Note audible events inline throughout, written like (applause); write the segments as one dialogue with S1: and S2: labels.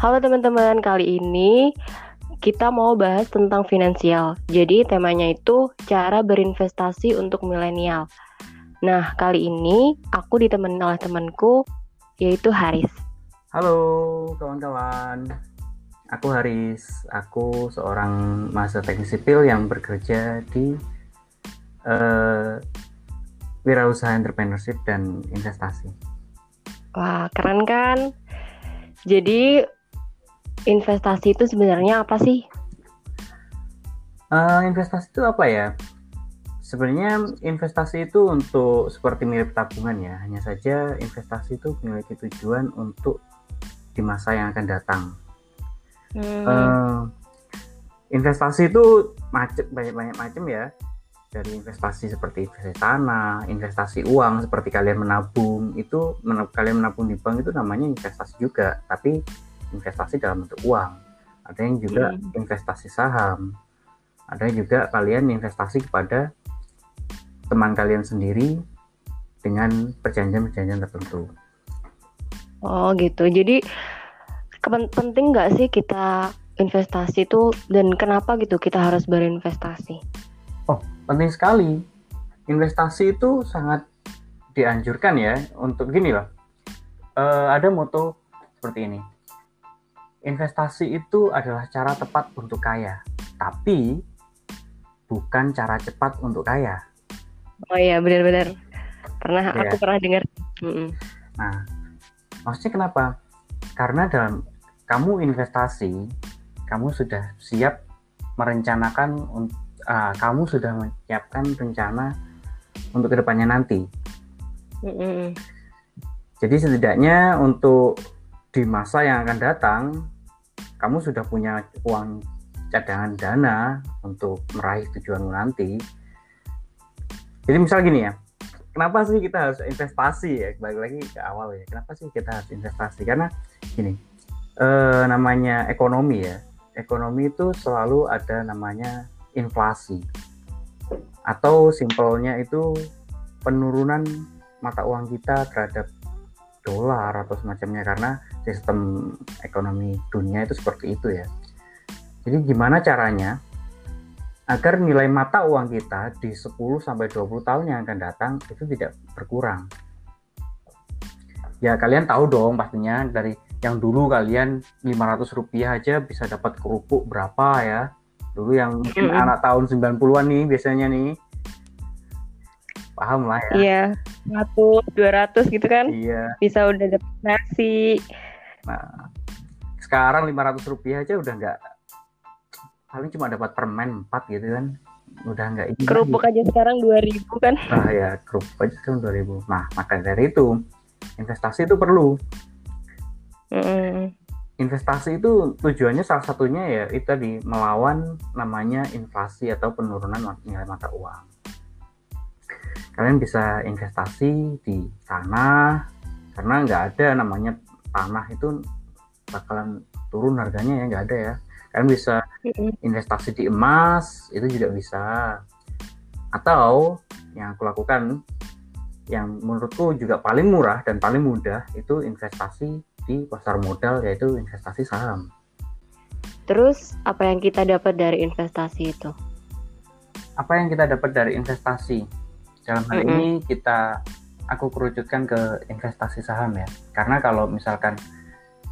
S1: Halo teman-teman, kali ini kita mau bahas tentang finansial. Jadi temanya itu cara berinvestasi untuk milenial. Nah, kali ini aku ditemenin oleh temanku yaitu Haris.
S2: Halo kawan-kawan, aku Haris. Aku seorang mahasiswa teknik sipil yang bekerja di uh, wirausaha entrepreneurship dan investasi.
S1: Wah, keren kan? Jadi investasi itu sebenarnya apa sih?
S2: Uh, investasi itu apa ya? Sebenarnya investasi itu untuk seperti mirip tabungan ya. Hanya saja investasi itu memiliki tujuan untuk di masa yang akan datang. Hmm. Uh, investasi itu macet banyak-banyak macam ya. Dari investasi seperti investasi tanah, investasi uang seperti kalian menabung itu menab kalian menabung di bank itu namanya investasi juga. Tapi investasi dalam bentuk uang. Ada yang juga hmm. investasi saham. Ada juga kalian investasi kepada teman kalian sendiri dengan perjanjian-perjanjian tertentu.
S1: Oh gitu. Jadi penting nggak sih kita investasi itu dan kenapa gitu kita harus berinvestasi?
S2: Oh penting sekali. Investasi itu sangat dianjurkan ya. Untuk gini loh. Uh, ada moto seperti ini investasi itu adalah cara tepat untuk kaya, tapi bukan cara cepat untuk kaya.
S1: Oh iya, benar-benar. Pernah ya. aku pernah dengar.
S2: Nah, maksudnya kenapa? Karena dalam kamu investasi, kamu sudah siap merencanakan, uh, kamu sudah menyiapkan rencana untuk ke depannya nanti. Mm -mm. Jadi setidaknya untuk di masa yang akan datang kamu sudah punya uang cadangan dana untuk meraih tujuanmu nanti. Jadi misal gini ya, kenapa sih kita harus investasi ya? Balik lagi ke awal ya, kenapa sih kita harus investasi? Karena gini, eh, namanya ekonomi ya, ekonomi itu selalu ada namanya inflasi atau simpelnya itu penurunan mata uang kita terhadap dolar atau semacamnya karena sistem ekonomi dunia itu seperti itu ya. Jadi gimana caranya agar nilai mata uang kita di 10 sampai 20 tahun yang akan datang itu tidak berkurang. Ya kalian tahu dong pastinya dari yang dulu kalian 500 rupiah aja bisa dapat kerupuk berapa ya. Dulu yang mungkin anak tahun 90-an nih biasanya nih. Paham lah ya.
S1: Yeah 100, 200 gitu kan. Iya. Bisa udah dapet nasi.
S2: Nah, sekarang 500 rupiah aja udah nggak paling cuma dapat permen empat gitu kan udah nggak
S1: ini kerupuk aja sekarang 2000 kan
S2: nah ya kerupuk aja sekarang ribu, nah maka dari itu investasi itu perlu mm -mm. investasi itu tujuannya salah satunya ya itu di melawan namanya inflasi atau penurunan nilai mata uang kalian bisa investasi di tanah karena nggak ada namanya tanah itu bakalan turun harganya ya nggak ada ya kalian bisa investasi di emas itu juga bisa atau yang aku lakukan yang menurutku juga paling murah dan paling mudah itu investasi di pasar modal yaitu investasi saham.
S1: Terus apa yang kita dapat dari investasi itu?
S2: Apa yang kita dapat dari investasi? Dalam hal mm -hmm. ini kita aku kerucutkan ke investasi saham ya. Karena kalau misalkan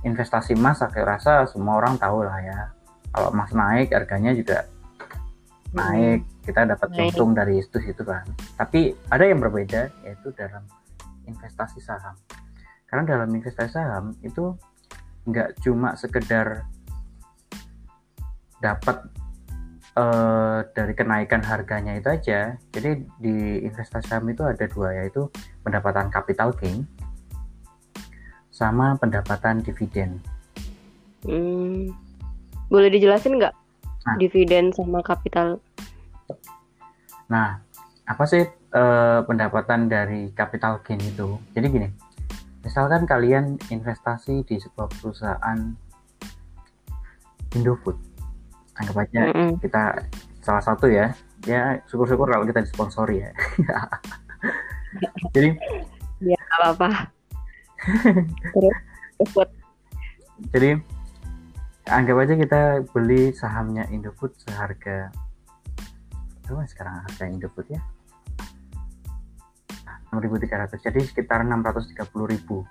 S2: investasi emas aku rasa semua orang tahu lah ya. Kalau emas naik harganya juga naik, kita dapat untung dari itu itu kan. Tapi ada yang berbeda yaitu dalam investasi saham. Karena dalam investasi saham itu nggak cuma sekedar dapat uh, dari kenaikan harganya itu aja. Jadi di investasi saham itu ada dua yaitu pendapatan capital gain sama pendapatan dividen.
S1: Hmm, boleh dijelasin nggak nah, dividen sama capital?
S2: Nah, apa sih uh, pendapatan dari capital gain itu? Jadi gini, misalkan kalian investasi di sebuah perusahaan Indofood anggap aja mm -hmm. kita salah satu ya. Ya syukur-syukur kalau kita disponsori ya. (laughs) Jadi
S1: ya apa-apa. (laughs)
S2: Jadi anggap aja kita beli sahamnya Indofood seharga berapa sekarang harga Indofood ya? 6.300 jadi sekitar 630.000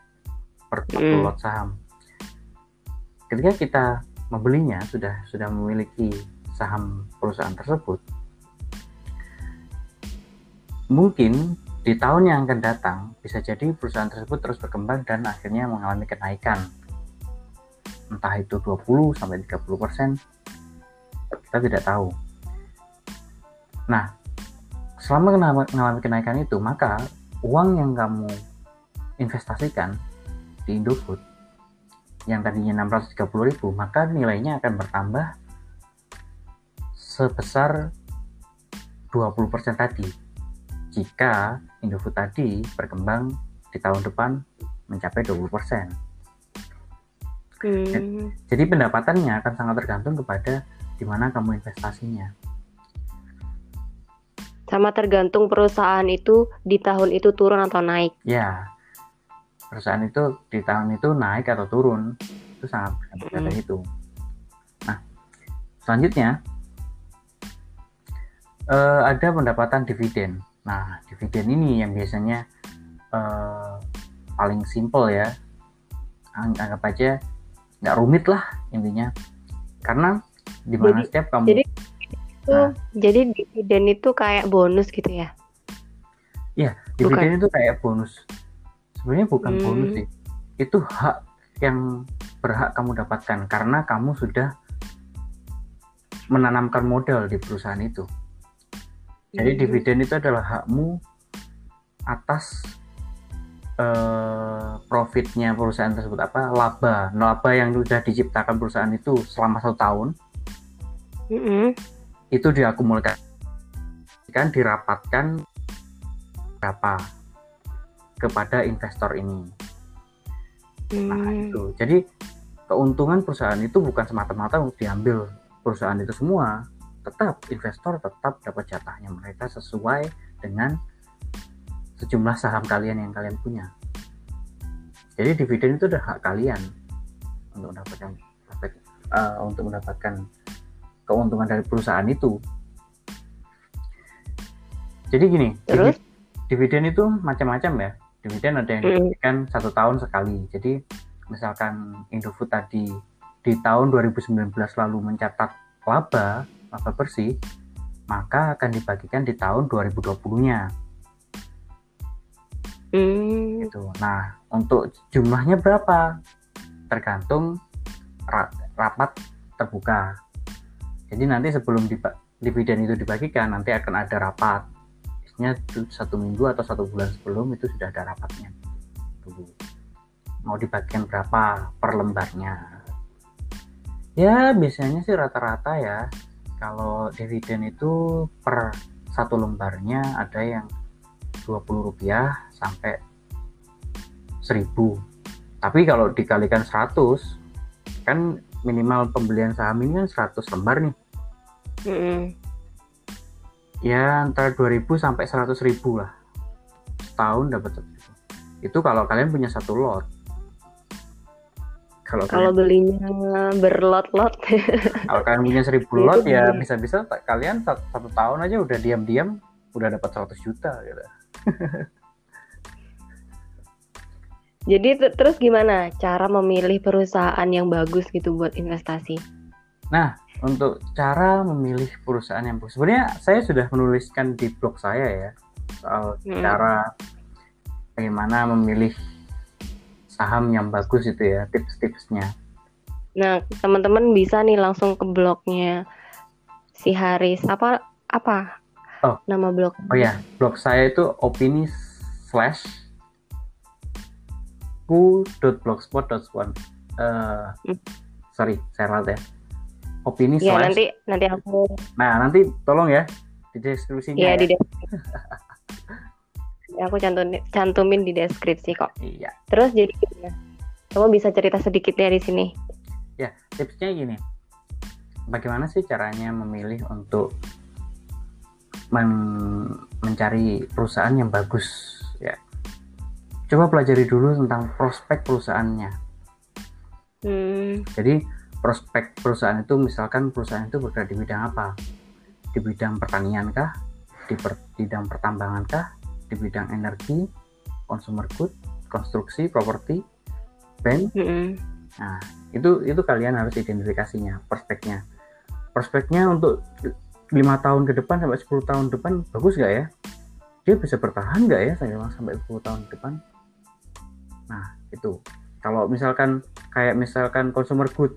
S2: per
S1: Hmm.
S2: lot saham. Ketika kita membelinya sudah sudah memiliki saham perusahaan tersebut mungkin di tahun yang akan datang bisa jadi perusahaan tersebut terus berkembang dan akhirnya mengalami kenaikan. Entah itu 20 sampai 30 persen kita tidak tahu. Nah selama mengalami kenaikan itu maka uang yang kamu investasikan di Indofood yang tadinya 630.000 maka nilainya akan bertambah sebesar 20% tadi jika Indofood tadi berkembang di tahun depan mencapai 20%.
S1: Hmm.
S2: Jadi pendapatannya akan sangat tergantung kepada di mana kamu investasinya.
S1: Sama tergantung perusahaan itu di tahun itu turun atau naik.
S2: Ya, perusahaan itu di tahun itu naik atau turun itu sangat bergantung pada
S1: Mm.
S2: itu. Nah, selanjutnya eh, ada pendapatan dividen. Nah, dividen ini yang biasanya eh, paling simple ya. Ang- Anggap aja nggak rumit lah intinya. Karena di mana
S1: Jadi-
S2: setiap kamu
S1: jadi Itu
S2: Nah.
S1: jadi dividen itu kayak bonus gitu ya.
S2: dividen itu kayak bonus. Sebenarnya bukan
S1: Hmm.
S2: bonus sih. Itu hak yang berhak kamu dapatkan karena kamu sudah menanamkan modal di perusahaan itu. Jadi
S1: Hmm.
S2: dividen itu adalah hakmu atas eh, profitnya perusahaan tersebut apa laba laba yang sudah diciptakan perusahaan itu selama satu tahun
S1: Mm-mm.
S2: itu diakumulasikan dirapatkan berapa kepada investor ini. Nah
S1: Hmm.
S2: itu jadi keuntungan perusahaan itu bukan semata-mata untuk diambil perusahaan itu semua, tetap investor tetap dapat jatahnya mereka sesuai dengan sejumlah saham kalian yang kalian punya. Jadi dividen itu adalah hak kalian untuk mendapatkan eh, untuk mendapatkan keuntungan dari perusahaan itu. Jadi gini,
S1: Terus?
S2: divi- dividen itu macam-macam ya. Dividen ada yang
S1: Mm.
S2: diberikan satu tahun sekali. Jadi misalkan Indofood tadi di tahun 2019 lalu mencatat laba, laba bersih, maka akan dibagikan di tahun 2020-nya
S1: Hmm.
S2: gitu. Nah, untuk jumlahnya berapa? Tergantung ra- rapat terbuka. Jadi nanti sebelum dividen itu dibagikan, nanti akan ada rapat. Itu satu minggu atau satu bulan sebelum itu sudah ada rapatnya. Dulu. Mau dibagikan berapa per lembarnya? Ya, biasanya sih rata-rata ya. Kalau dividen itu per satu lembarnya ada yang 20 rupiah sampai 1000 tapi kalau dikalikan 100 kan minimal pembelian saham ini kan 100 lembar nih
S1: Mm-mm.
S2: Ya antara 2000 sampai 100 ribu lah. Setahun dapat itu kalau kalian punya satu lot. Kalau
S1: Kalau
S2: kalian,
S1: belinya berlot-lot.
S2: kalau kalian punya 1000
S1: Itu
S2: lot ya bisa-bisa kalian satu, satu tahun aja udah diam-diam udah dapat 100 juta gitu. (laughs)
S1: Jadi terus gimana cara memilih perusahaan yang bagus gitu buat investasi?
S2: Untuk cara memilih perusahaan yang bagus. Sebenarnya saya sudah menuliskan di blog saya ya soal
S1: Hmm.
S2: cara bagaimana memilih saham yang bagus itu ya tips-tipsnya.
S1: Nah, teman-teman bisa nih langsung ke blognya si Haris. Apa apa?
S2: Oh.
S1: Nama blog.
S2: Oh ya, blog saya itu opini slash ku.blogspot.one. Eh,
S1: Hmm.
S2: sorry, saya ralat ya. Opini
S1: Ya
S2: slash.
S1: nanti nanti aku
S2: Nah nanti tolong ya di deskripsinya.
S1: ya
S2: ya.
S1: di deskripsi. (laughs) Aku cantumin cantumin di deskripsi kok.
S2: Iya.
S1: Terus jadi? Kamu bisa cerita sedikit ya di sini.
S2: Ya, tipsnya gini. Bagaimana sih caranya memilih untuk men- mencari perusahaan yang bagus ya. Coba pelajari dulu tentang prospek perusahaannya.
S1: Hmm.
S2: Jadi prospek perusahaan itu misalkan perusahaan itu bergerak di bidang apa? Di bidang pertanian kah? Di per, bidang pertambangan kah? Di bidang energi consumer good konstruksi properti bank?
S1: Mm -hmm.
S2: nah itu itu kalian harus identifikasinya prospeknya. Prospeknya untuk lima tahun ke depan sampai 10 tahun depan bagus nggak ya? Dia bisa bertahan nggak ya saya bilang sampai 10 tahun ke depan? Nah itu. Kalau misalkan kayak misalkan consumer good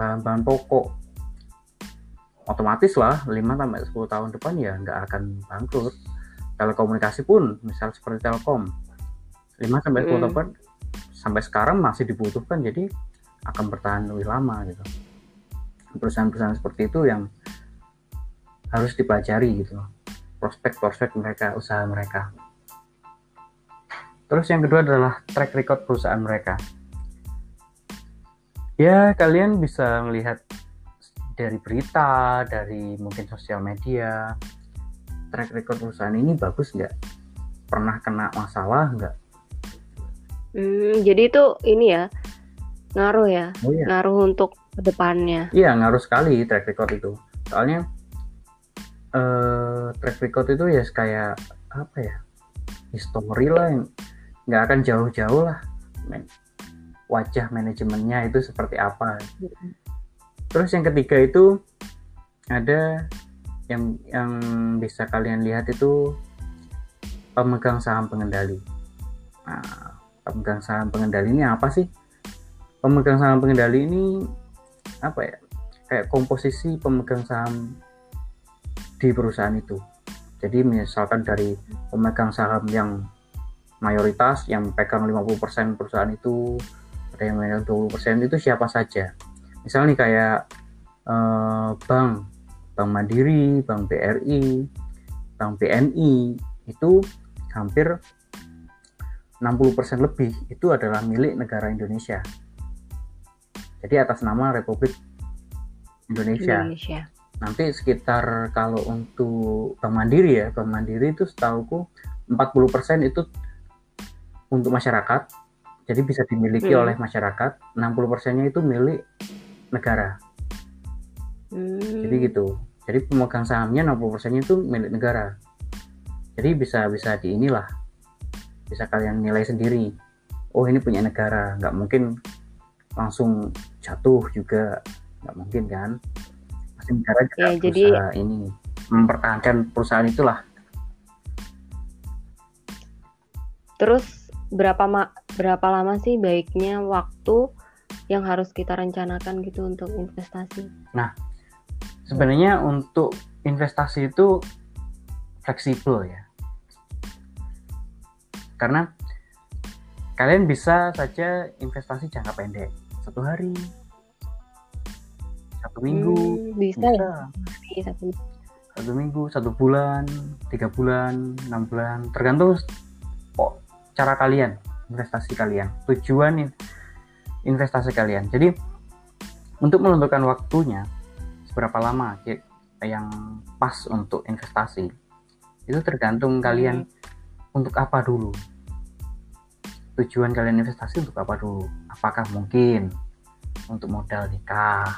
S2: bahan-bahan pokok. Otomatis lah 5 sampai 10 tahun depan ya nggak akan bangkrut. Telekomunikasi pun misal seperti Telkom 5 sampai 10 hmm. tahun sampai sekarang masih dibutuhkan jadi akan bertahan lebih lama gitu. Perusahaan-perusahaan seperti itu yang harus dipelajari gitu prospek-prospek mereka usaha mereka. Terus yang kedua adalah track record perusahaan mereka ya kalian bisa melihat dari berita dari mungkin sosial media. Track record perusahaan ini bagus nggak? Pernah kena masalah nggak?
S1: Hmm, jadi itu ini ya ngaruh ya oh, iya. ngaruh untuk ke depannya.
S2: Iya ngaruh sekali track record itu. Soalnya uh, track record itu ya kayak apa ya history lah yang nggak akan jauh-jauh lah wajah manajemennya itu seperti apa. Terus yang ketiga itu ada yang yang bisa kalian lihat itu pemegang saham pengendali. Nah, pemegang saham pengendali ini apa sih? Pemegang saham pengendali ini apa ya? Kayak komposisi pemegang saham di perusahaan itu. Jadi misalkan dari pemegang saham yang mayoritas yang pegang 50% perusahaan itu memegang 20% itu siapa saja. Misalnya nih kayak eh, bank. Bank Mandiri bank BRI bank BNI itu hampir 60% lebih itu adalah milik negara Indonesia. Jadi atas nama Republik Indonesia, Indonesia. nanti sekitar kalau untuk Bank Mandiri ya Bank Mandiri itu setahuku 40% itu untuk masyarakat jadi bisa dimiliki hmm. oleh masyarakat 60 persennya itu milik negara. Hmm. jadi gitu. Jadi pemegang sahamnya 60 persennya itu milik negara. Jadi bisa bisa di inilah. Bisa kalian nilai sendiri. Oh ini punya negara. Nggak mungkin langsung jatuh juga. Nggak mungkin kan? Pasti negara juga ya, jadi ini mempertahankan perusahaan itulah.
S1: Terus berapa ma berapa lama sih baiknya waktu yang harus kita rencanakan gitu untuk investasi?
S2: Nah, sebenarnya untuk investasi itu fleksibel ya. Karena kalian bisa saja investasi jangka pendek, satu hari, satu minggu,
S1: hmm, bisa, bisa. Ya?
S2: Satu. satu minggu, satu bulan, tiga bulan, enam bulan, tergantung cara kalian investasi kalian tujuan investasi kalian. Jadi untuk menentukan waktunya seberapa lama yang pas untuk investasi itu tergantung kalian hmm. untuk apa dulu. Tujuan kalian investasi untuk apa dulu? Apakah mungkin untuk modal nikah?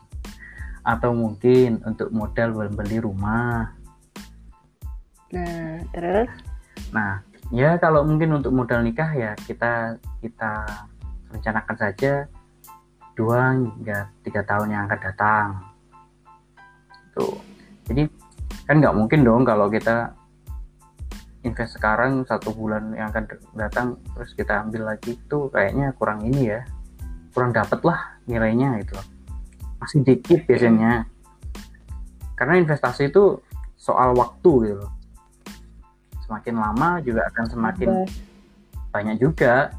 S2: (laughs) Atau mungkin untuk modal beli rumah?
S1: Nah terus?
S2: Nah ya kalau mungkin untuk modal nikah ya kita kita rencanakan saja dua hingga tiga tahun yang akan datang. Tuh jadi kan nggak mungkin dong kalau kita invest sekarang satu bulan yang akan datang terus kita ambil lagi. Itu kayaknya kurang ini ya. Kurang dapet lah nilainya itu masih dikit biasanya. Karena investasi itu soal waktu gitu. loh semakin lama juga akan semakin Baik. banyak juga.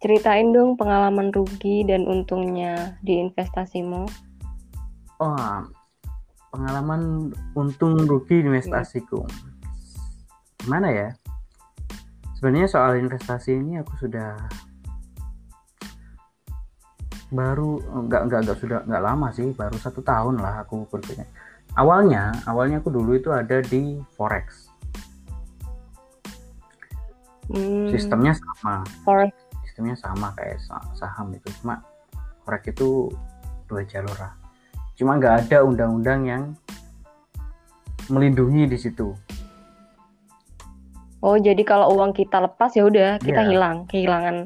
S1: Ceritain dong pengalaman rugi dan untungnya di investasimu.
S2: Oh, pengalaman untung rugi di investasiku. Gimana ya? Sebenarnya soal investasi ini aku sudah baru nggak nggak nggak sudah nggak lama sih baru satu tahun lah aku berpikir awalnya awalnya aku dulu itu ada di forex Hmm. Sistemnya sama. Forex. Sistemnya sama kayak saham itu. Cuma forex itu dua jalur lah cuma nggak ada undang-undang yang melindungi di situ
S1: oh jadi kalau uang kita lepas ya udah kita
S2: Iya.
S1: hilang kehilangan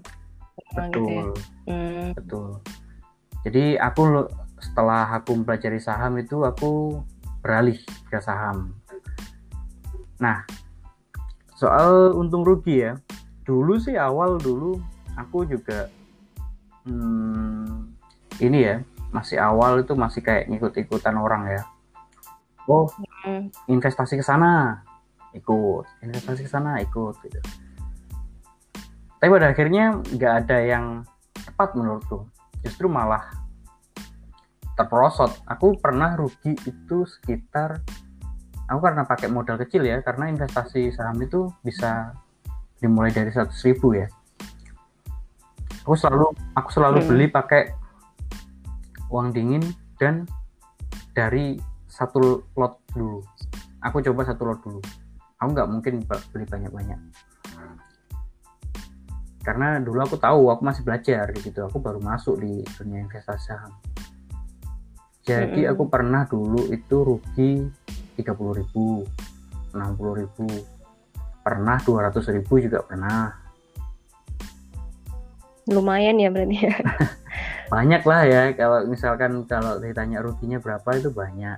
S2: betul
S1: gitu ya Hmm,
S2: betul jadi aku setelah aku mempelajari saham itu aku beralih ke saham nah soal untung rugi ya. Dulu sih awal dulu aku juga hmm, ini ya masih awal itu masih kayak ngikut-ikutan orang ya. Oh.
S1: Hmm.
S2: investasi ke sana ikut. Investasi ke sana ikut gitu. Tapi pada akhirnya nggak ada yang tepat menurutku. Justru malah terperosot. Aku pernah rugi itu sekitar aku karena pakai modal kecil ya karena investasi saham itu bisa dimulai dari 100.000 ribu ya. Aku selalu aku selalu
S1: Hmm.
S2: beli pakai uang dingin dan dari satu lot dulu. Aku coba satu lot dulu. Aku nggak mungkin beli banyak-banyak. Karena dulu aku tahu aku masih belajar gitu. Aku baru masuk di dunia investasi saham. Jadi
S1: Mm-mm.
S2: aku pernah dulu itu rugi 30.000 ribu 60 ribu. Pernah 200 ribu juga pernah.
S1: Lumayan ya berarti ya. (laughs)
S2: Banyak lah ya kalau misalkan kalau ditanya ruginya berapa itu banyak.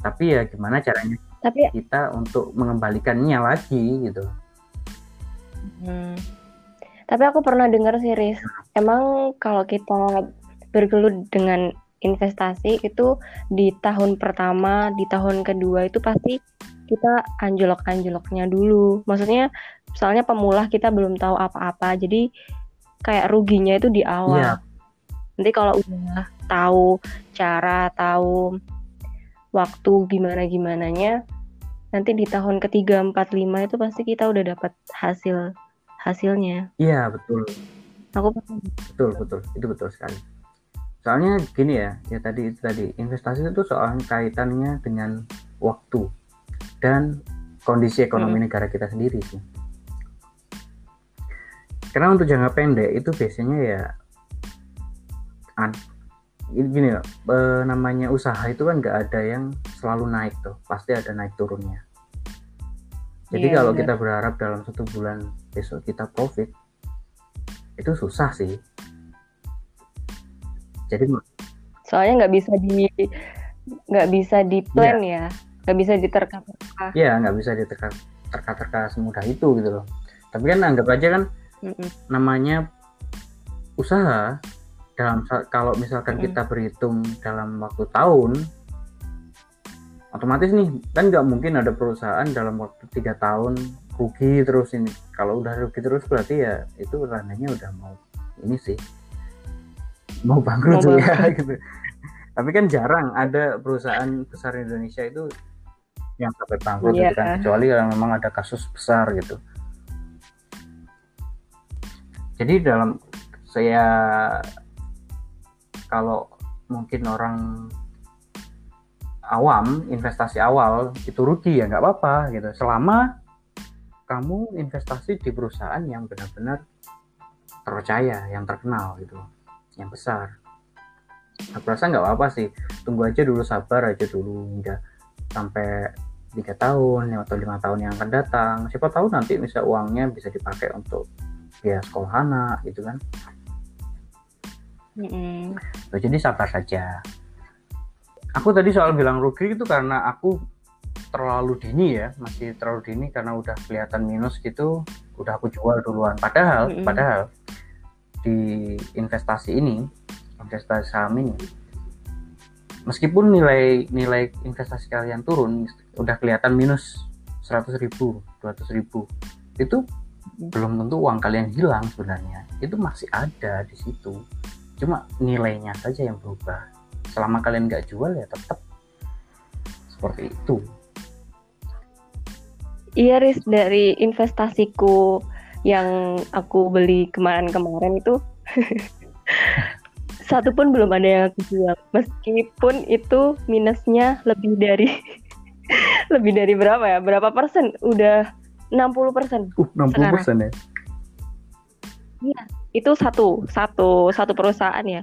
S2: Tapi ya gimana caranya
S1: tapi
S2: kita untuk mengembalikannya lagi gitu.
S1: Hmm. Tapi aku pernah dengar sih, Riz. Emang kalau kita bergelut dengan investasi itu di tahun pertama, di tahun kedua itu pasti kita anjlok-anjloknya dulu. Maksudnya, misalnya pemula kita belum tahu apa-apa, jadi kayak ruginya itu di awal.
S2: Iya.
S1: Nanti kalau udah tahu cara, tahu waktu gimana-gimananya, nanti di tahun ketiga, empat, lima itu pasti kita udah dapat hasil hasilnya.
S2: iya betul
S1: Aku
S2: betul betul itu betul sekali soalnya gini ya ya tadi itu tadi investasi itu soal kaitannya dengan waktu dan kondisi ekonomi negara kita sendiri sih. Karena untuk jangka pendek itu biasanya ya ad- gini ya eh, namanya usaha itu kan nggak ada yang selalu naik tuh pasti ada naik turunnya. Jadi
S1: Iya,
S2: kalau
S1: benar.
S2: kita berharap dalam satu bulan besok kita profit itu susah sih jadi
S1: soalnya nggak bisa di nggak bisa di plan ya. Nggak bisa diterka-terka.
S2: Ya nggak bisa diterka terka-terka semudah itu gitu loh. Tapi kan anggap aja kan
S1: Mm-mm.
S2: namanya usaha dalam kalau misalkan
S1: Mm-mm.
S2: kita berhitung dalam waktu tahun otomatis nih kan nggak mungkin ada perusahaan dalam waktu tiga tahun rugi terus ini. Kalau udah rugi terus berarti ya itu tandanya udah mau ini sih mau bangkrut
S1: Mau
S2: ya (laughs) gitu. Tapi kan jarang ada perusahaan besar di Indonesia itu yang sampai bangkrut
S1: Iya.
S2: gitu kan. Kecuali kalau memang ada kasus besar gitu. Jadi dalam saya kalau mungkin orang awam investasi awal itu rugi ya nggak apa-apa gitu. Selama kamu investasi di perusahaan yang benar-benar terpercaya yang terkenal gitu yang besar aku rasa nggak apa-apa sih tunggu aja dulu sabar aja dulu hingga sampai tiga tahun atau lima tahun yang akan datang siapa tahu nanti bisa uangnya bisa dipakai untuk ya sekolah anak gitu kan
S1: Mm-mm.
S2: Loh, jadi sabar saja. Aku tadi soal bilang rugi itu karena aku terlalu dini ya, masih terlalu dini karena udah kelihatan minus gitu, udah aku jual duluan. Padahal,
S1: Mm-mm.
S2: padahal di investasi ini, investasi saham ini, meskipun nilai nilai investasi kalian turun, udah kelihatan minus 100 ribu, 200 ribu, itu belum tentu uang kalian hilang sebenarnya. Itu masih ada di situ. Cuma nilainya saja yang berubah. Selama kalian nggak jual ya tetap seperti itu.
S1: Iya, Riz, dari investasiku yang aku beli kemarin-kemarin itu (laughs) satu pun belum ada yang aku jual. Meskipun itu minusnya lebih dari (laughs) lebih dari berapa ya? Berapa persen? Udah 60 persen.
S2: uh 60 persen ya
S1: Itu satu, satu, satu perusahaan ya.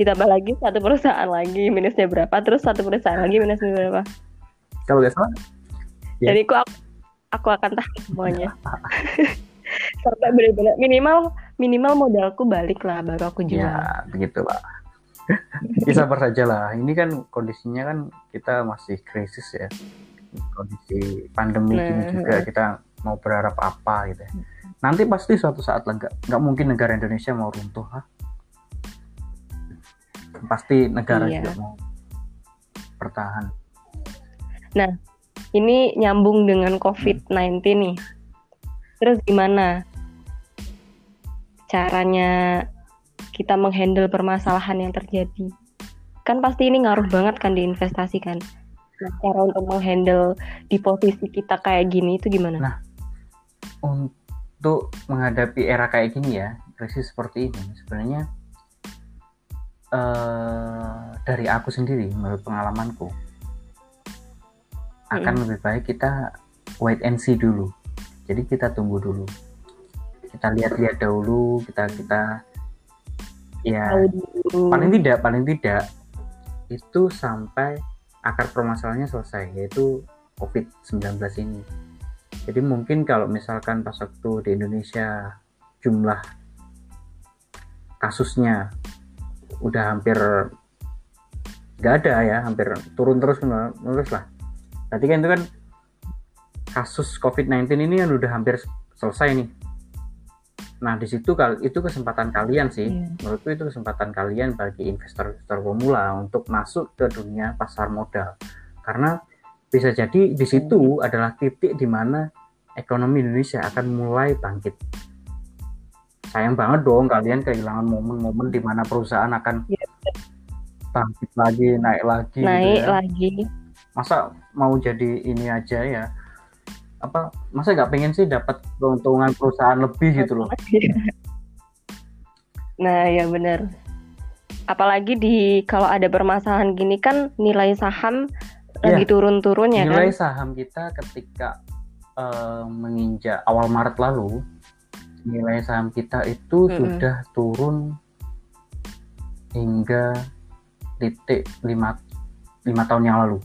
S1: ditambah lagi satu perusahaan lagi minusnya berapa terus satu perusahaan lagi minusnya berapa
S2: kalau nggak salah
S1: ya. jadi aku aku akan tahu semuanya (laughs) sampai benar-benar minimal minimal modalku balik lah baru aku jual.
S2: Ya begitu lah (laughs) ya sabar saja lah. Ini kan kondisinya kan kita masih krisis ya. Kondisi pandemi nah, ini juga kita mau berharap apa gitu ya. nanti pasti suatu saat lah nggak nggak mungkin negara Indonesia mau runtuh ha? pasti negara iya. juga mau bertahan.
S1: Nah ini nyambung dengan COVID-19 nih terus gimana? Caranya kita menghandle permasalahan yang terjadi. Kan pasti ini ngaruh banget kan di investasi kan? Nah, cara untuk menghandle di posisi kita kayak gini itu gimana?
S2: Nah untuk menghadapi era kayak gini ya krisis seperti ini sebenarnya uh, dari aku sendiri menurut pengalamanku akan lebih baik kita wait and see dulu jadi kita tunggu dulu kita lihat-lihat dahulu kita kita ya paling tidak paling tidak itu sampai akar permasalahannya selesai yaitu COVID-19 ini. Jadi mungkin kalau misalkan pas waktu di Indonesia jumlah kasusnya udah hampir nggak ada ya, hampir turun terus menerus lah. Tadi kan itu kan kasus COVID-19 ini kan udah hampir selesai nih Nah, di situ itu kesempatan kalian sih. Yeah. Menurutku itu kesempatan kalian bagi investor-investor pemula untuk masuk ke dunia pasar modal. Karena bisa jadi di situ yeah. adalah titik di mana ekonomi Indonesia akan mulai bangkit. Sayang banget dong kalian kehilangan momen-momen di mana perusahaan akan yeah. bangkit lagi, naik lagi.
S1: Gitu naik gitu ya. lagi.
S2: Masa mau jadi ini aja ya? Apa masa nggak pengen sih dapat keuntungan perusahaan lebih gitu loh. (laughs)
S1: Nah ya benar. Apalagi di kalau ada permasalahan gini kan nilai saham ya, lagi turun-turun ya
S2: nilai
S1: kan?
S2: saham kita ketika uh, menginjak awal Maret lalu nilai saham kita itu mm -hmm. sudah turun hingga titik lima lima tahun yang lalu.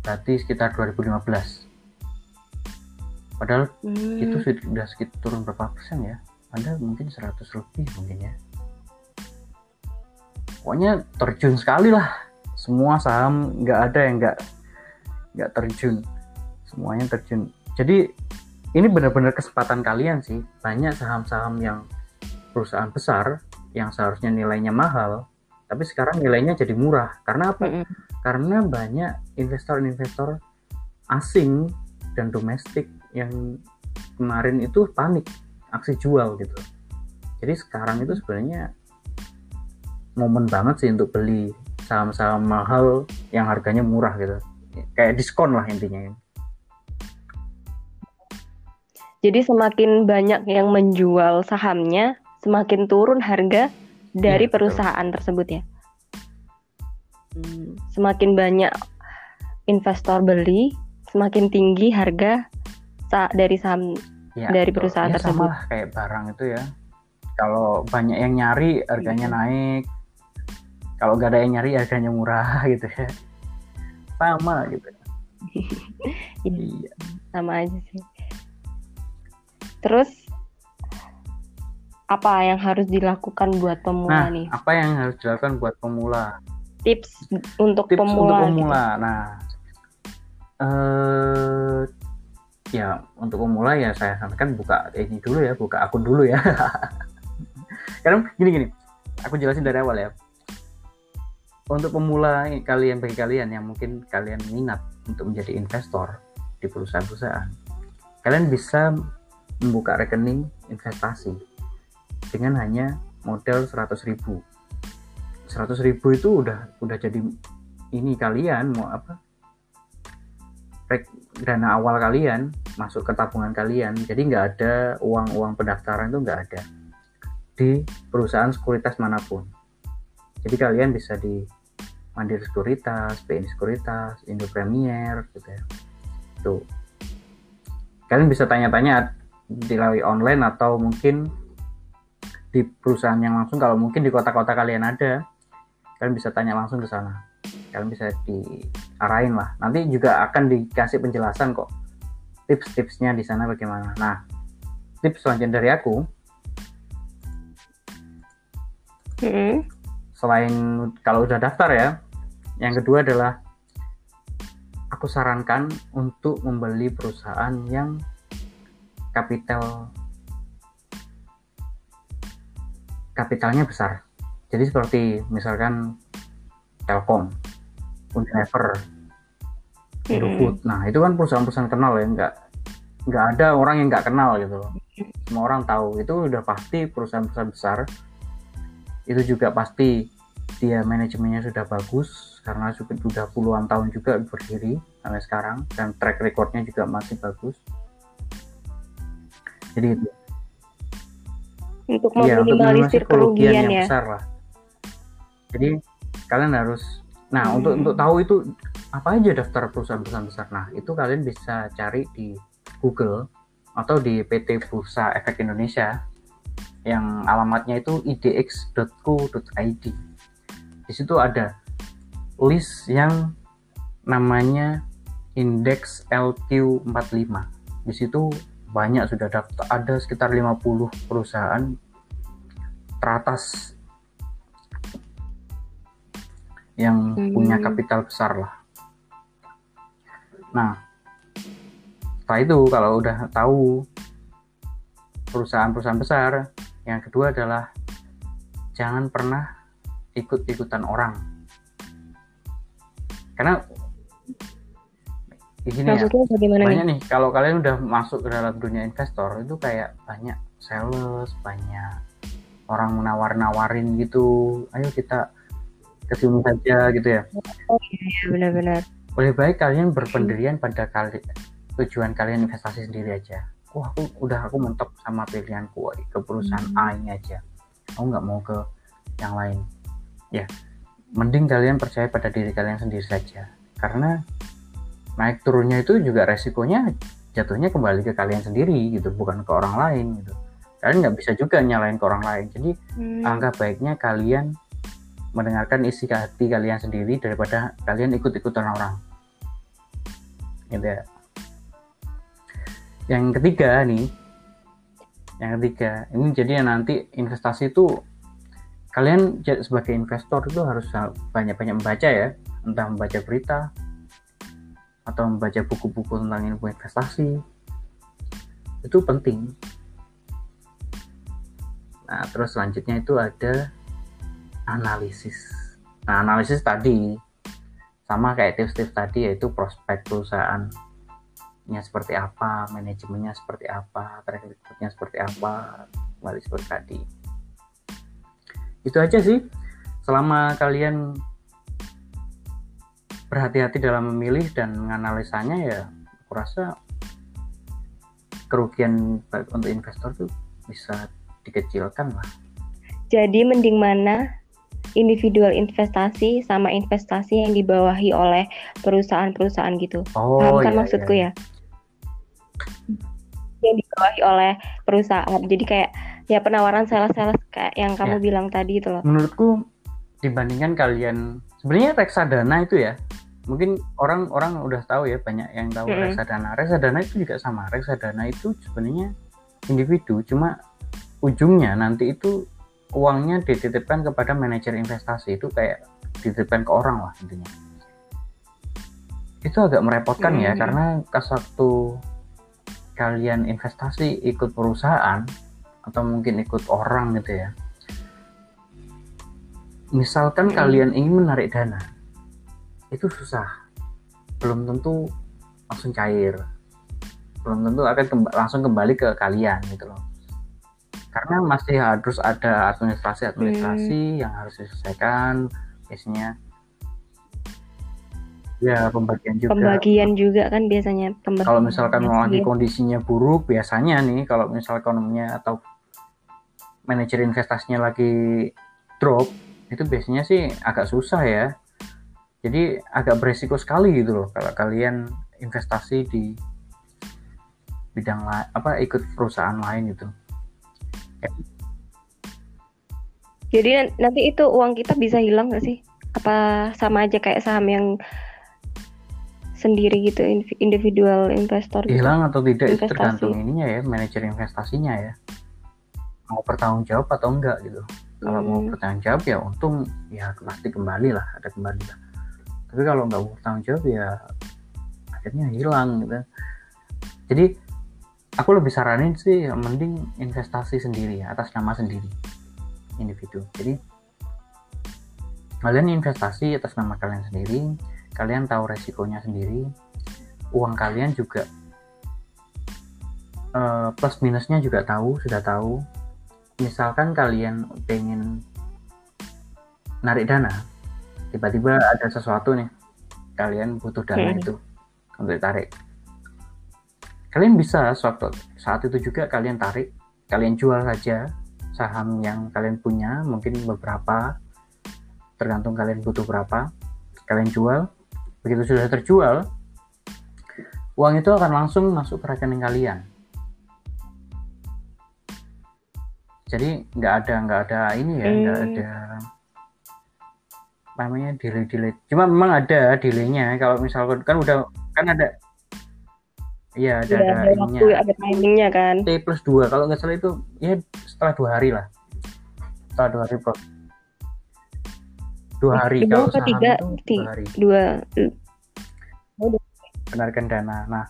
S2: Berarti sekitar 2015 Padahal hmm. itu sudah sekitar turun berapa persen ya? Ada mungkin 100 lebih mungkin ya. Pokoknya terjun sekali lah. Semua saham nggak ada yang nggak nggak terjun. Semuanya terjun. Jadi ini benar-benar kesempatan kalian sih. Banyak saham-saham yang perusahaan besar yang seharusnya nilainya mahal, tapi sekarang nilainya jadi murah. Karena apa? -hmm. Karena banyak investor-investor asing dan domestik yang kemarin itu panik aksi jual gitu. Jadi sekarang itu sebenarnya momen banget sih untuk beli saham-saham mahal yang harganya murah gitu. Kayak diskon lah intinya.
S1: Jadi semakin banyak yang menjual sahamnya semakin turun harga dari ya, perusahaan betul. tersebut ya. Hmm, semakin banyak investor beli semakin tinggi harga dari saham ya, dari perusahaan ya, tersebut.
S2: Sama kayak barang itu ya. Kalau banyak yang nyari harganya hmm. naik. Kalau gak ada yang nyari harganya murah (laughs) gitu ya. Sama gitu. (laughs)
S1: iya. iya. Sama aja sih. Terus apa yang harus dilakukan buat pemula
S2: nah,
S1: nih?
S2: Apa yang harus dilakukan buat pemula?
S1: Tips untuk
S2: Tips
S1: pemula.
S2: untuk pemula. Gitu. Nah, eh ya untuk pemula ya saya sampaikan buka ini dulu ya buka akun dulu ya. (laughs) Karena gini gini. Aku jelasin dari awal ya. Untuk pemula kalian bagi kalian yang mungkin kalian minat untuk menjadi investor di perusahaan-perusahaan kalian bisa membuka rekening investasi dengan hanya modal 100 ribu. 100 ribu itu udah udah jadi ini kalian mau apa dana awal kalian masuk ke tabungan kalian jadi nggak ada uang-uang pendaftaran itu nggak ada di perusahaan sekuritas mana pun. Jadi kalian bisa di Mandiri Sekuritas, BNI Sekuritas, Indo Premier gitu ya. Tuh. Kalian bisa tanya-tanya dilalui online atau mungkin di perusahaan yang langsung kalau mungkin di kota-kota kalian ada kalian bisa tanya langsung ke sana. Kalian bisa diarahin lah. Nanti juga akan dikasih penjelasan kok tips-tipsnya di sana bagaimana. Nah tips selanjutnya dari aku.
S1: Mm-hmm.
S2: selain kalau udah daftar ya yang kedua adalah aku sarankan untuk membeli perusahaan yang kapital kapitalnya besar. Jadi seperti misalkan Telkom Unilever Indofood nah itu kan perusahaan-perusahaan kenal ya nggak nggak ada orang yang nggak kenal gitu loh. Semua orang tahu itu udah pasti perusahaan-perusahaan besar itu juga pasti dia manajemennya sudah bagus karena sudah puluhan tahun juga berdiri sampai sekarang dan track recordnya juga masih bagus. Jadi itu.
S1: Untuk
S2: Iya,
S1: meminimalisir
S2: minimalisir kerugian
S1: kerugian
S2: yang
S1: ya.
S2: besar lah. Jadi kalian harus nah
S1: Hmm.
S2: untuk untuk tahu itu apa aja daftar perusahaan-perusahaan besar? Nah itu kalian bisa cari di Google atau di PT Bursa Efek Indonesia yang alamatnya itu idx.co.id di situ ada list yang namanya indeks LQ45 di situ banyak sudah daftar ada sekitar 50 perusahaan teratas yang
S1: Hmm.
S2: punya kapital besar lah. Nah, setelah itu kalau udah tahu perusahaan-perusahaan besar, yang kedua adalah jangan pernah ikut-ikutan orang. Karena di sini ya,
S1: bagaimana nih?
S2: banyak nih kalau kalian udah masuk ke dalam dunia investor itu kayak banyak sales banyak orang menawar-nawarin gitu ayo kita ke sini saja gitu ya.
S1: Iya benar-benar.
S2: lebih baik kalian berpendirian pada kali tujuan kalian investasi sendiri aja. Wah aku udah aku mentok sama pilihanku ke perusahaan A ini aja. Aku nggak mau ke yang lain. Ya mending kalian percaya pada diri kalian sendiri saja. Karena naik turunnya itu juga resikonya jatuhnya kembali ke kalian sendiri gitu bukan ke orang lain gitu. Kalian nggak bisa juga nyalain ke orang lain. Jadi
S1: Hmm.
S2: angka baiknya kalian mendengarkan isi hati kalian sendiri daripada kalian ikut-ikutan orang. Gitu ya. Yang ketiga nih yang ketiga ini jadi nanti investasi itu kalian sebagai investor itu harus banyak-banyak membaca ya. Entah membaca berita atau membaca buku-buku tentang ilmu investasi. Itu penting. Nah terus selanjutnya itu ada analisis. Nah analisis tadi sama kayak tips-tips tadi yaitu prospek perusahaannya seperti apa manajemennya seperti apa track recordnya seperti apa kembali seperti tadi. Itu aja sih. Selama kalian berhati-hati dalam memilih dan menganalisanya ya aku rasa kerugian untuk investor tuh bisa dikecilkan lah.
S1: Jadi mending mana individual investasi sama investasi yang dibawahi oleh perusahaan-perusahaan gitu.
S2: oh
S1: Paham kan
S2: iya,
S1: maksudku
S2: iya.
S1: ya? Yang dibawahi oleh perusahaan. Jadi kayak ya penawaran sales-sales kayak yang kamu
S2: Ya.
S1: bilang tadi itu loh.
S2: menurutku dibandingkan kalian sebenarnya reksadana itu ya mungkin orang-orang udah tahu ya banyak yang tahu
S1: Mm-mm.
S2: reksadana reksadana itu juga sama reksadana itu sebenarnya individu cuma ujungnya nanti itu uangnya dititipkan kepada manajer investasi. Itu kayak dititipkan ke orang lah intinya. Itu agak merepotkan ya
S1: Mm.
S2: karena pas waktu kalian investasi ikut perusahaan atau mungkin ikut orang gitu ya misalkan
S1: Mm.
S2: kalian ingin menarik dana itu susah. Belum tentu langsung cair. Belum tentu akan kemba- langsung kembali ke kalian gitu loh karena masih harus ada administrasi-administrasi yang harus diselesaikan biasanya ya pembagian juga
S1: Pembagian juga kan biasanya pembagian.
S2: kalau misalkan lagi
S1: Iya.
S2: kondisinya buruk biasanya nih kalau misal ekonominya atau manajer investasinya lagi drop itu biasanya sih agak susah ya jadi agak beresiko sekali gitu loh kalau kalian investasi di bidang apa ikut perusahaan lain gitu
S1: Jadi nan- nanti itu uang kita bisa hilang nggak sih? apa sama aja kayak saham yang sendiri gitu individual investor
S2: gitu. hilang atau tidak investasi. itu tergantung ininya ya manajer investasinya ya mau bertanggung jawab atau enggak gitu kalau hmm. mau bertanggung jawab ya untung ya pasti kembali lah ada kembali lah tapi kalau nggak mau bertanggung jawab ya akhirnya hilang gitu jadi aku lebih saranin sih mending investasi sendiri ya atas nama sendiri individu. Jadi kalian investasi atas nama kalian sendiri kalian tahu resikonya sendiri uang kalian juga uh, plus minusnya juga tahu sudah tahu. Misalkan kalian pengen narik dana tiba-tiba ada sesuatu nih kalian butuh dana hmm. itu untuk tarik kalian bisa suatu saat itu juga kalian tarik kalian jual saja saham yang kalian punya mungkin beberapa tergantung kalian butuh berapa kalian jual. Begitu sudah terjual uang itu akan langsung masuk ke rekening kalian. Jadi nggak ada nggak ada ini ya nggak hmm. ada namanya delay delay cuma memang ada delaynya. Kalau misalkan kan udah kan ada Iya ada, ya, ada,
S1: waktu, ada timingnya kan.
S2: T plus dua kalau nggak salah itu ya setelah dua hari lah. Setelah dua hari proses dua hari
S1: dua kalau tiga, itu dua hari. dua
S2: penarikan dana. Nah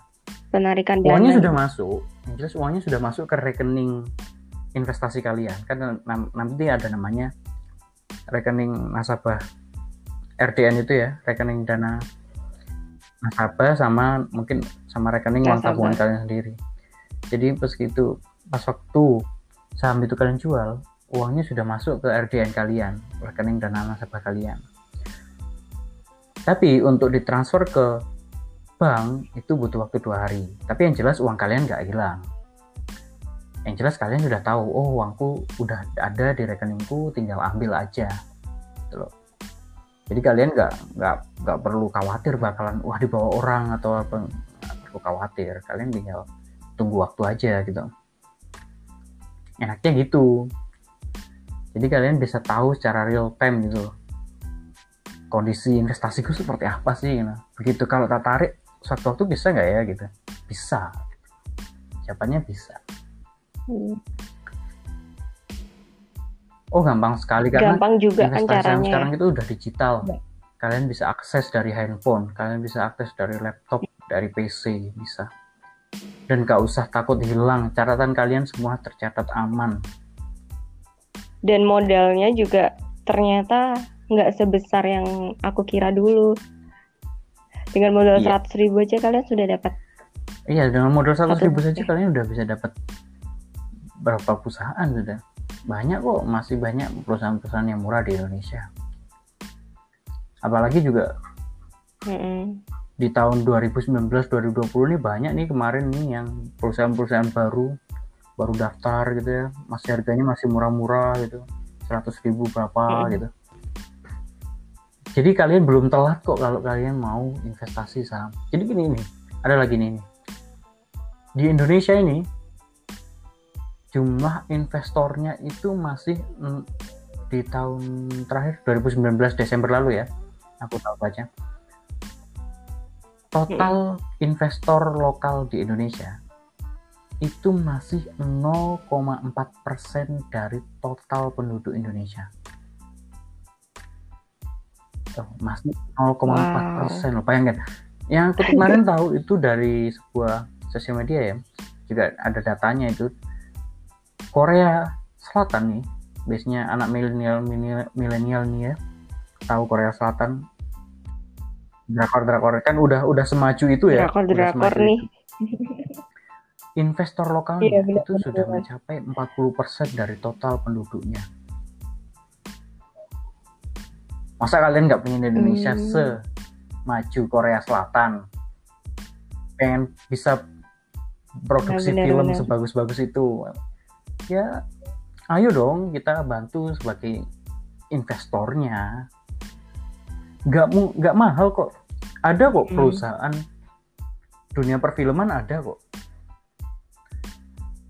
S1: penarikan dana.
S2: uangnya sudah masuk. Yang jelas uangnya sudah masuk ke rekening investasi kalian. Kan nanti ada namanya rekening nasabah RDN itu ya rekening dana nasabah sama mungkin sama rekening uang tabungan kalian sendiri jadi pas gitu pas waktu saham itu kalian jual uangnya sudah masuk ke RDN kalian, rekening dana nasabah kalian. Tapi untuk ditransfer ke bank itu butuh waktu dua hari. Tapi yang jelas uang kalian nggak hilang. Yang jelas kalian sudah tahu, oh uangku udah ada di rekeningku, tinggal ambil aja. Gitu loh. Jadi kalian nggak nggak nggak perlu khawatir bakalan wah dibawa orang atau apa nggak perlu khawatir. Kalian tinggal tunggu waktu aja gitu. Enaknya gitu jadi kalian bisa tahu secara real time gitu kondisi investasiku seperti apa sih gitu. begitu kalau tak tarik suatu waktu bisa nggak ya gitu bisa jawabannya bisa hmm. Oh gampang sekali karena
S1: gampang juga kan investasi
S2: kan sekarang itu udah digital. Ya. kalian bisa akses dari handphone kalian bisa akses dari laptop dari PC bisa. Dan gak usah takut hilang catatan kalian semua tercatat aman.
S1: Dan modalnya juga ternyata nggak sebesar yang aku kira dulu. Dengan modal iya. seratus ribu aja kalian sudah dapat.
S2: Iya dengan modal seratus ribu saja kalian udah bisa dapat berapa perusahaan sudah banyak kok masih banyak perusahaan-perusahaan yang murah di Indonesia. Apalagi juga mm -mm. di tahun 2019-2020 nih banyak nih kemarin nih yang perusahaan-perusahaan baru baru daftar gitu ya. Masih harganya masih murah-murah gitu. 100 ribu berapa hmm. gitu. Jadi kalian belum telat kok kalau kalian mau investasi saham. Jadi gini nih ada lagi nih. Di Indonesia ini jumlah investornya itu masih di tahun terakhir 2019 Desember lalu ya aku tahu baca total investor lokal di Indonesia itu masih 0,4 persen dari total penduduk Indonesia. Oh, masih 0,4 persen wow. bayangkan. Yang aku kemarin tahu itu dari sebuah sosial media ya, juga ada datanya itu Korea Selatan nih, biasanya anak milenial milenial nih ya, tahu Korea Selatan drakor drakor kan udah udah semaju itu ya
S1: drakor drakor nih
S2: investor iya, benar, itu benar, sudah mencapai 40% dari total penduduknya. Masa kalian nggak pengen Indonesia hmm. semaju Korea Selatan? Pengen bisa produksi benar, film sebagus-bagus itu? Ya, ayo dong kita bantu sebagai investornya. Nggak nggak mahal kok. Ada kok hmm. perusahaan hmm. dunia perfilman ada kok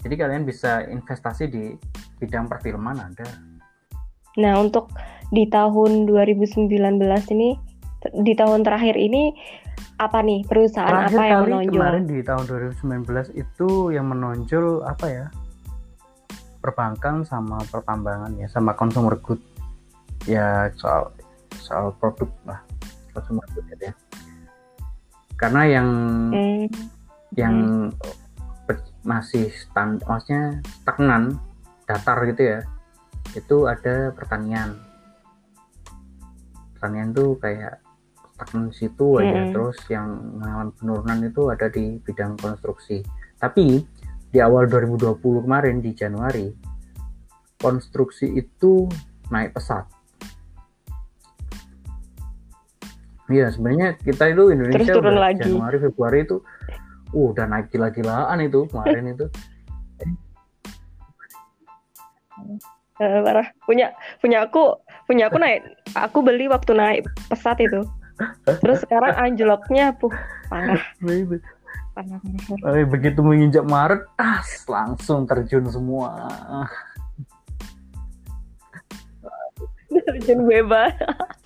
S2: jadi kalian bisa investasi di bidang perfilman ada
S1: Nah, untuk di tahun 2019 ini di tahun terakhir ini apa nih perusahaan
S2: Terakhir
S1: apa yang
S2: kali
S1: menonjol?
S2: kemarin di tahun 2019 itu yang menonjol apa ya? Perbankan sama pertambangan ya, sama consumer good. Ya soal soal produk lah, consumer good gitu ya. Karena yang
S1: Hmm,
S2: yang masih stand, maksudnya stagnan, datar gitu ya. Itu ada pertanian. Pertanian tuh kayak stagnan situ aja.
S1: Mm-mm.
S2: Terus yang mengalami penurunan itu ada di bidang konstruksi. Tapi di awal 2020 kemarin di Januari konstruksi itu naik pesat. Iya sebenarnya kita itu Indonesia
S1: turun
S2: udah
S1: lagi.
S2: Januari Februari itu uh, udah naik gila-gilaan itu kemarin itu. (laughs)
S1: eh, parah. Punya punya aku punya aku naik. Aku beli waktu naik pesat itu. Terus sekarang anjloknya puh parah.
S2: Eh, begitu menginjak Maret, tas langsung terjun semua.
S1: Terjun bebas.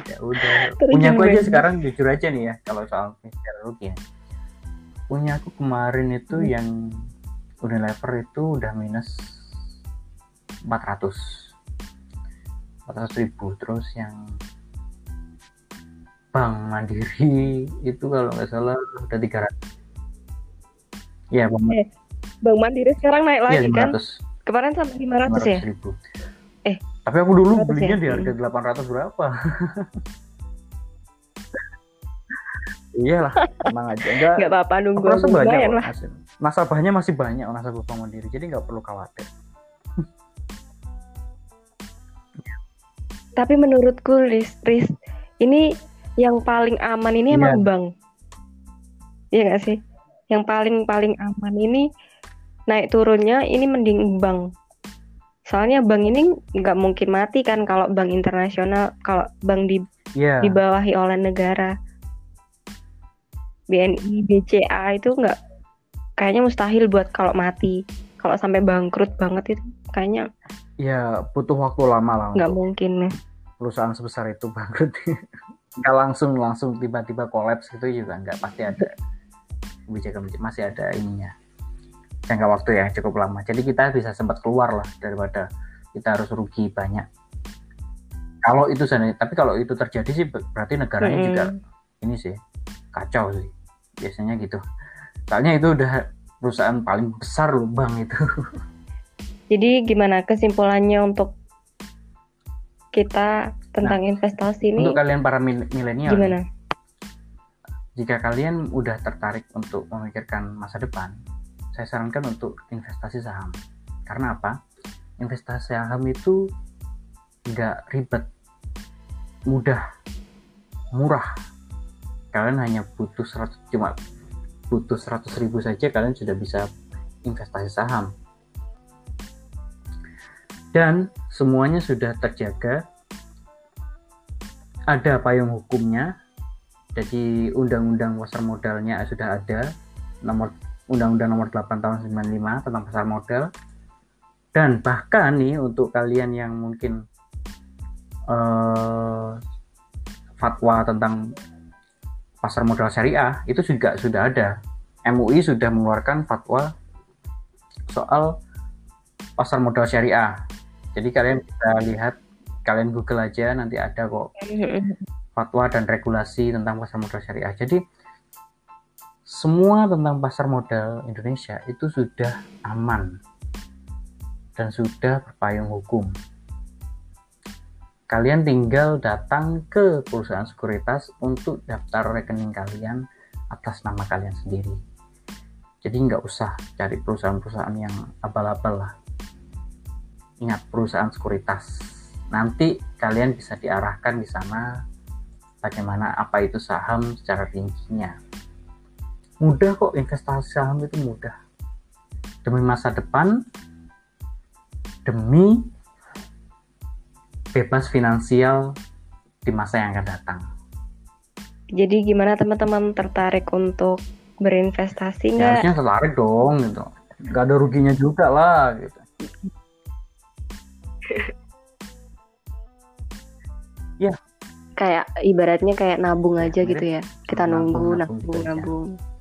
S2: Ya udah.
S1: Terjun
S2: Punya aku aja sekarang jujur aja nih ya kalau soal secara rugi ya. Punya aku kemarin itu
S1: Hmm.
S2: yang Unilever itu udah minus 400 400 ribu terus yang Bank Mandiri itu kalau nggak salah udah 300 ya Bank
S1: Eh, Bang Mandiri sekarang naik
S2: Iya
S1: lagi kan?
S2: 500
S1: Kemarin sampai 500 ya?
S2: 500 ribu
S1: Eh,
S2: tapi aku dulu
S1: 500
S2: belinya
S1: ya?
S2: di harga 800 berapa (laughs) iyalah tenang aja enggak
S1: Nggak apa-apa nunggu
S2: aku rasa banyak kok
S1: lah.
S2: nasabahnya masih banyak nasabah Bank Mandiri jadi nggak perlu khawatir (laughs)
S1: Tapi menurutku Riz, Riz, ini yang paling aman ini
S2: Iya.
S1: emang bank. Iya nggak sih? Yang paling paling aman ini naik turunnya ini mending bank. Soalnya bank ini nggak mungkin mati kan kalau bank internasional, kalau bank di
S2: Iya
S1: dibawahi oleh negara. BNI, BCA itu nggak kayaknya mustahil buat kalau mati. Kalau sampai bangkrut banget itu kayaknya
S2: ya butuh waktu lama lah
S1: nggak mungkin.
S2: perusahaan sebesar itu bangkrut (laughs) nggak langsung langsung tiba-tiba kolaps gitu juga nggak pasti ada kebijakan masih ada ininya. Jangka waktu yang cukup lama. Jadi kita bisa sempat keluar lah daripada kita harus rugi banyak. Kalau itu tapi kalau itu terjadi sih ber- berarti negaranya
S1: Mm-mm.
S2: juga ini sih kacau sih. Biasanya gitu. Soalnya itu udah perusahaan paling besar loh bank itu. (laughs)
S1: Jadi gimana kesimpulannya untuk kita tentang investasi ini?
S2: untuk kalian para mil- milenial nih,
S1: gimana?
S2: Jika kalian udah tertarik untuk memikirkan masa depan, saya sarankan untuk investasi saham. Karena apa? Investasi saham itu nggak ribet, mudah, murah. Kalian hanya butuh 100 cuma butuh 100 ribu saja kalian sudah bisa investasi saham. Dan semuanya sudah terjaga. Ada payung hukumnya, jadi undang-undang pasar modalnya sudah ada. Nomor undang-undang nomor 8 tahun 95 tentang pasar modal. Dan bahkan nih untuk kalian yang mungkin eh, fatwa tentang pasar modal syariah itu juga sudah ada. MUI sudah mengeluarkan fatwa soal pasar modal syariah. Jadi kalian bisa lihat kalian google aja nanti ada kok (laughs) fatwa dan regulasi tentang pasar modal syariah. Jadi semua tentang pasar modal Indonesia itu sudah aman dan sudah berpayung hukum. Kalian tinggal datang ke perusahaan sekuritas untuk daftar rekening kalian atas nama kalian sendiri. Jadi nggak usah cari perusahaan-perusahaan yang abal-abal lah. Ingat perusahaan sekuritas. Nanti kalian bisa diarahkan di sana bagaimana apa itu saham secara rincinya. Mudah kok investasi saham itu mudah. Demi masa depan, demi bebas finansial di masa yang akan datang.
S1: Jadi gimana teman-teman tertarik untuk berinvestasi
S2: Ya,
S1: nggak?
S2: harusnya tertarik dong gitu. Gak ada ruginya juga lah gitu. (laughs)
S1: Kayak ibaratnya kayak nabung aja
S2: Mirip
S1: gitu ya. Kita
S2: nabung,
S1: nunggu,
S2: nabung
S1: nabung,
S2: ya.
S1: nabung.